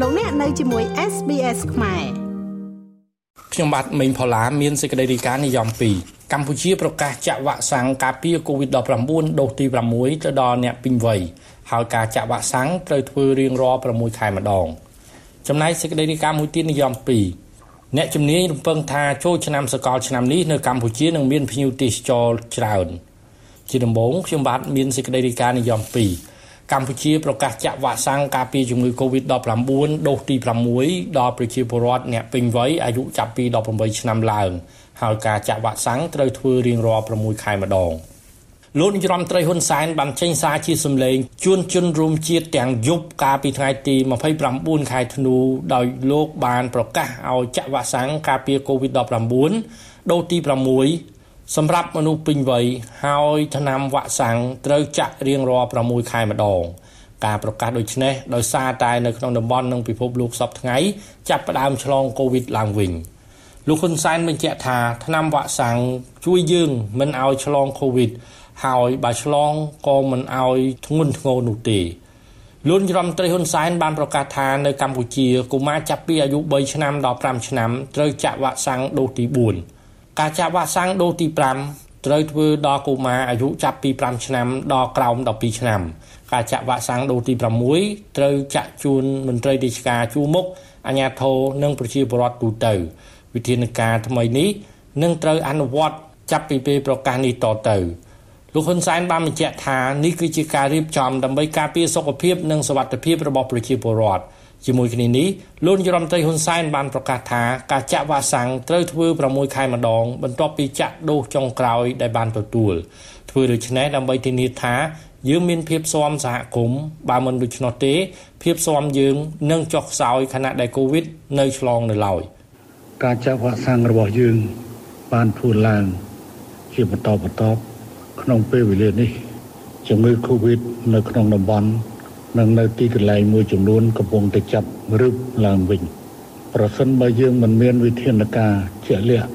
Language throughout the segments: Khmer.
លោកអ្នកនៅជាមួយ SBS ខ្មែរខ្ញុំបាទមេងផល្លាមានសេចក្តីរាយការណ៍និយម2កម្ពុជាប្រកាសចាក់វ៉ាក់សាំងការពារ COVID-19 ដូសទី6ទៅដល់អ្នកពេញវ័យហើយការចាក់វ៉ាក់សាំងត្រូវធ្វើរៀងរាល់6ខែម្ដងចំណែកសេចក្តីរាយការណ៍មួយទៀតនិយម2អ្នកជំនាញរំពឹងថាចូលឆ្នាំសកលឆ្នាំនេះនៅកម្ពុជានឹងមានភ្ញៀវទេសចរច្រើនជាដំបូងខ្ញុំបាទមានសេចក្តីរាយការណ៍និយម2 កម្ពុជាប្រកាសចាក់វ៉ាក់សាំងការពារជំងឺ Covid-19 ដូសទី6ដល់ប្រជាពលរដ្ឋអ្នកពេញវ័យអាយុចាប់ពី18ឆ្នាំឡើងហើយការចាក់វ៉ាក់សាំងត្រូវធ្វើរៀងរាល់6ខែម្ដងលោកនាយរដ្ឋមន្ត្រីហ៊ុនសែនបានចេញសារជាសម្លេងជួនជនរួមជាតិទាំងយប់កាលពីថ្ងៃទី29ខែធ្នូដោយលោកបានប្រកាសឲ្យចាក់វ៉ាក់សាំងការពារ COVID-19 ដូសទី6 សម្រាប់មនុស្សពេញវ័យហើយថ្នាំវ៉ាក់សាំងត្រូវចាក់រៀងរាល់6ខែម្ដងការប្រកាសដូចនេះដោយសារតែនៅក្នុងតំបន់និងពិភពលោកសពថ្ងៃចាប់ផ្ដើមឆ្លងកូវីដឡើងវិញលោកហ៊ុនសែនបញ្ជាក់ថាថ្នាំវ៉ាក់សាំងជួយយើងមិនឲ្យឆ្លងកូវីដហើយបើឆ្លងក៏មិនឲ្យធ្ងន់ធ្ងរនោះទេលោករដ្ឋមន្ត្រីហ៊ុនសែនបានប្រកាសថានៅកម្ពុជាកុមារចាប់ពីអាយុ3ឆ្នាំដល់5ឆ្នាំត្រូវចាក់វ៉ាក់សាំងដូសទី4 ការចាក់វ៉ាក់សាំងដូសទី5ត្រូវធ្វើដល់កុមារអាយុចាប់ពី5ឆ្នាំដល់ក្រោម12ឆ្នាំ ការចាក់វ៉ាក់សាំងដូសទី6ត្រូវចាក់ជូនមន្ត្រីរាជការជួរមុខអាជ្ញាធរនិងប្រជាពលរដ្ឋទូទៅ វិធានការថ្មីនេះនឹងត្រូវអនុវត្តចាប់ពីពេលប្រកាសនេះតទៅ លោកហ៊ុនសែនបានបញ្ជាក់ថានេះគឺជាការរៀបចំដើម្បីការពារសុខភាពនិងសុវត្ថិភាពរបស់ប្រជាពលរដ្ឋជាមួយគ្នានេះលោកនាយរដ្ឋមន្ត្រីហ៊ុនសែនបានប្រកាសថាការចាក់វ៉ាក់សាំងត្រូវធ្វើ6ខែម្ដង បន្ទាប់ពីចាក់ដូសចុងក្រោយដែលបានទទួលធ្វើដូច្នេះដើម្បីធានាថាយើងមានភាពស៊ាំសហគមន៍បើមិនដូច្នោះទេ ភាពស៊ាំយើងនឹងចុះខ្សោយខណៈដែលកូវីដនៅឆ្លងនៅឡើយការចាក់វ៉ាក់សាំងរបស់យើងបានធ្វើឡើងជាបន្តបន្ទាប់ ក្នុងពេលវេលានេះជំងឺកូវីដនៅក្នុងតំបន់និងនៅទីកន្លែងមួយចំនួនកំពុងតែចាប់រឹបឡើងវិញប្រសិនបើយើងមិនមានវិធានការជាក់លាក់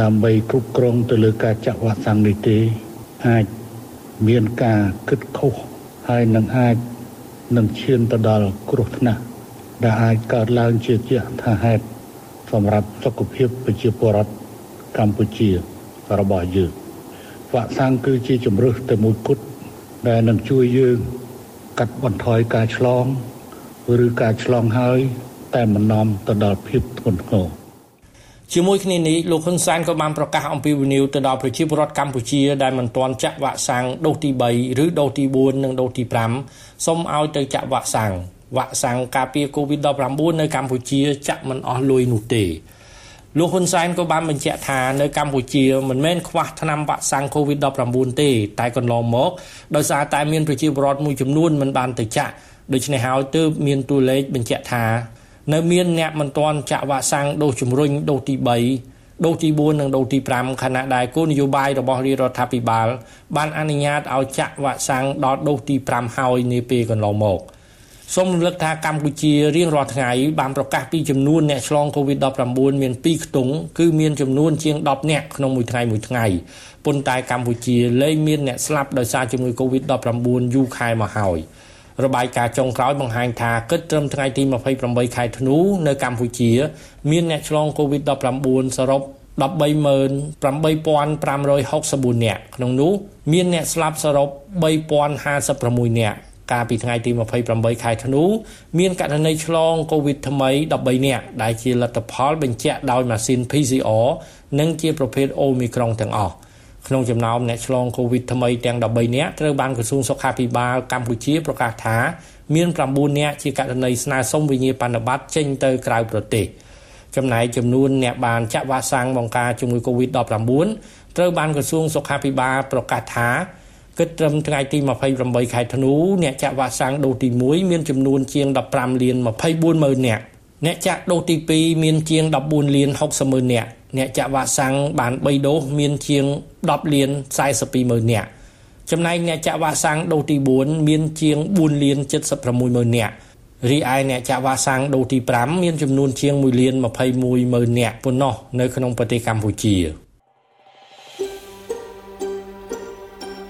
ដើម្បីគ្រប់គ្រងទៅលើការចាក់វ៉ាក់សាំងនេះទេអាចមានការគិតខុសហើយនឹងអាចនឹងឈានទៅដល់គ្រោះថ្នាក់ដែលអាចកើតឡើងជាជាថាហេតុសម្រាប់សុខភាពប្រជាពលរដ្ឋកម្ពុជារបស់យើង វ៉ាក់សាំងគឺជាជំរើសតែមួយគត់ដែលនឹងជួយយើងកាត់បន្ថយការឆ្លងឬការឆ្លងហើយ តែមិននាំទៅដល់ភាពធ្ងន់ធ្ងរជាមួយគ្នានេះលោកហ៊ុនសែនក៏បានប្រកាសអំពីវិនិយោគទៅដល់ប្រជាពលរដ្ឋកម្ពុជាដែលមិនទាន់ចាក់វ៉ាក់សាំងដូសទី3ឬដូសទី4និងដូសទី5សូមឲ្យទៅចាក់វ៉ាក់សាំងវ៉ាក់សាំងការពារ COVID-19 នៅកម្ពុជាចាក់មិនអស់លុយនោះទេ លោកហ៊ុនសែនក៏បានបញ្ជាក់ថានៅកម្ពុជាមិនមែនខ្វះថ្នាំវ៉ាក់សាំង COVID-19 ទេ តែកន្លងមកដោយសារតែមានប្រជាពលរដ្ឋមួយចំនួនមិនបានទៅចាក់ដូច្នេះហើយទើបមានតួលេខបញ្ជាក់ថានៅមានអ្នកមិនទាន់ចាក់វ៉ាក់សាំងដូសជំរុញដូសទី3ដូសទី4និងដូសទី5ខណៈដែលគោលនយោបាយរបស់រាជរដ្ឋាភិបាល បានអនុញ្ញាតឲ្យចាក់វ៉ាក់សាំងដល់ដូសទី5ហើយនាពេលកន្លងមក។ សូមរំលឹកថាកម្ពុជារៀងរាល់ថ្ងៃបានប្រកាសពីចំនួនអ្នកឆ្លង COVID-19 មាន2ខ្ទង់គឺមានចំនួនជាង10អ្នកក្នុងមួយថ្ងៃមួយថ្ងៃប៉ុន្តែកម្ពុជាលែងមានអ្នកស្លាប់ដោយសារជំងឺ COVID-19 យូរខែមកហើយរបាយការណ៍ចុងក្រោយបង្ហាញថាគិតត្រឹមថ្ងៃទី28ខែធ្នូនៅកម្ពុជា មានអ្នកឆ្លង COVID-19 សរុប138,564នាក់ក្នុងនោះមានអ្នកស្លាប់សរុប3056នាក់ កាលពីថ្ងៃទី28ខែធ្នូមានករណីឆ្លងកូវីដថ្មី13នាក់ដែលជាលទ្ធផលបញ្ជាក់ដោយម៉ាស៊ីន PCR និងជាប្រភេទ Omicron ទាំងអស់ក្នុងចំណោមអ្នកឆ្លងកូវីដថ្មីទាំង13នាក់ត្រូវបានក្រសួងសុខាភិបាលកម្ពុជាប្រកាសថាមាន9នាក់ជាករណីស្នើសុំវិញ្ញាបនបត្រចេញទៅក្រៅប្រទេសចំណែកចំនួនអ្នកបានចាក់វ៉ាក់សាំងបង្ការជំងឺ Covid-19 ត្រូវបានក្រសួងសុខាភិបាលប្រកាសថា គិតត្រឹមថ្ងៃទី28ខែធ្នូអ្នកចាក់វ៉ាក់សាំងដូសទី1មានចំនួនជាង15លាន24ម៉ឺននាក់អ្នកចាក់ដូសទី2មានជាង14លាន60ម៉ឺននាក់អ្នកចាក់វ៉ាក់សាំងបាន3ដូសមានជាង10លាន42ម៉ឺននាក់ចំណែកអ្នកចាក់វ៉ាក់សាំងដូសទី4មានជាង4លាន76ម៉ឺននាក់រីឯអ្នកចាក់វ៉ាក់សាំងដូសទី5មានចំនួនជាង1លាន21ម៉ឺននាក់ប៉ុណ្ណោះនៅក្នុងប្រទេសកម្ពុជា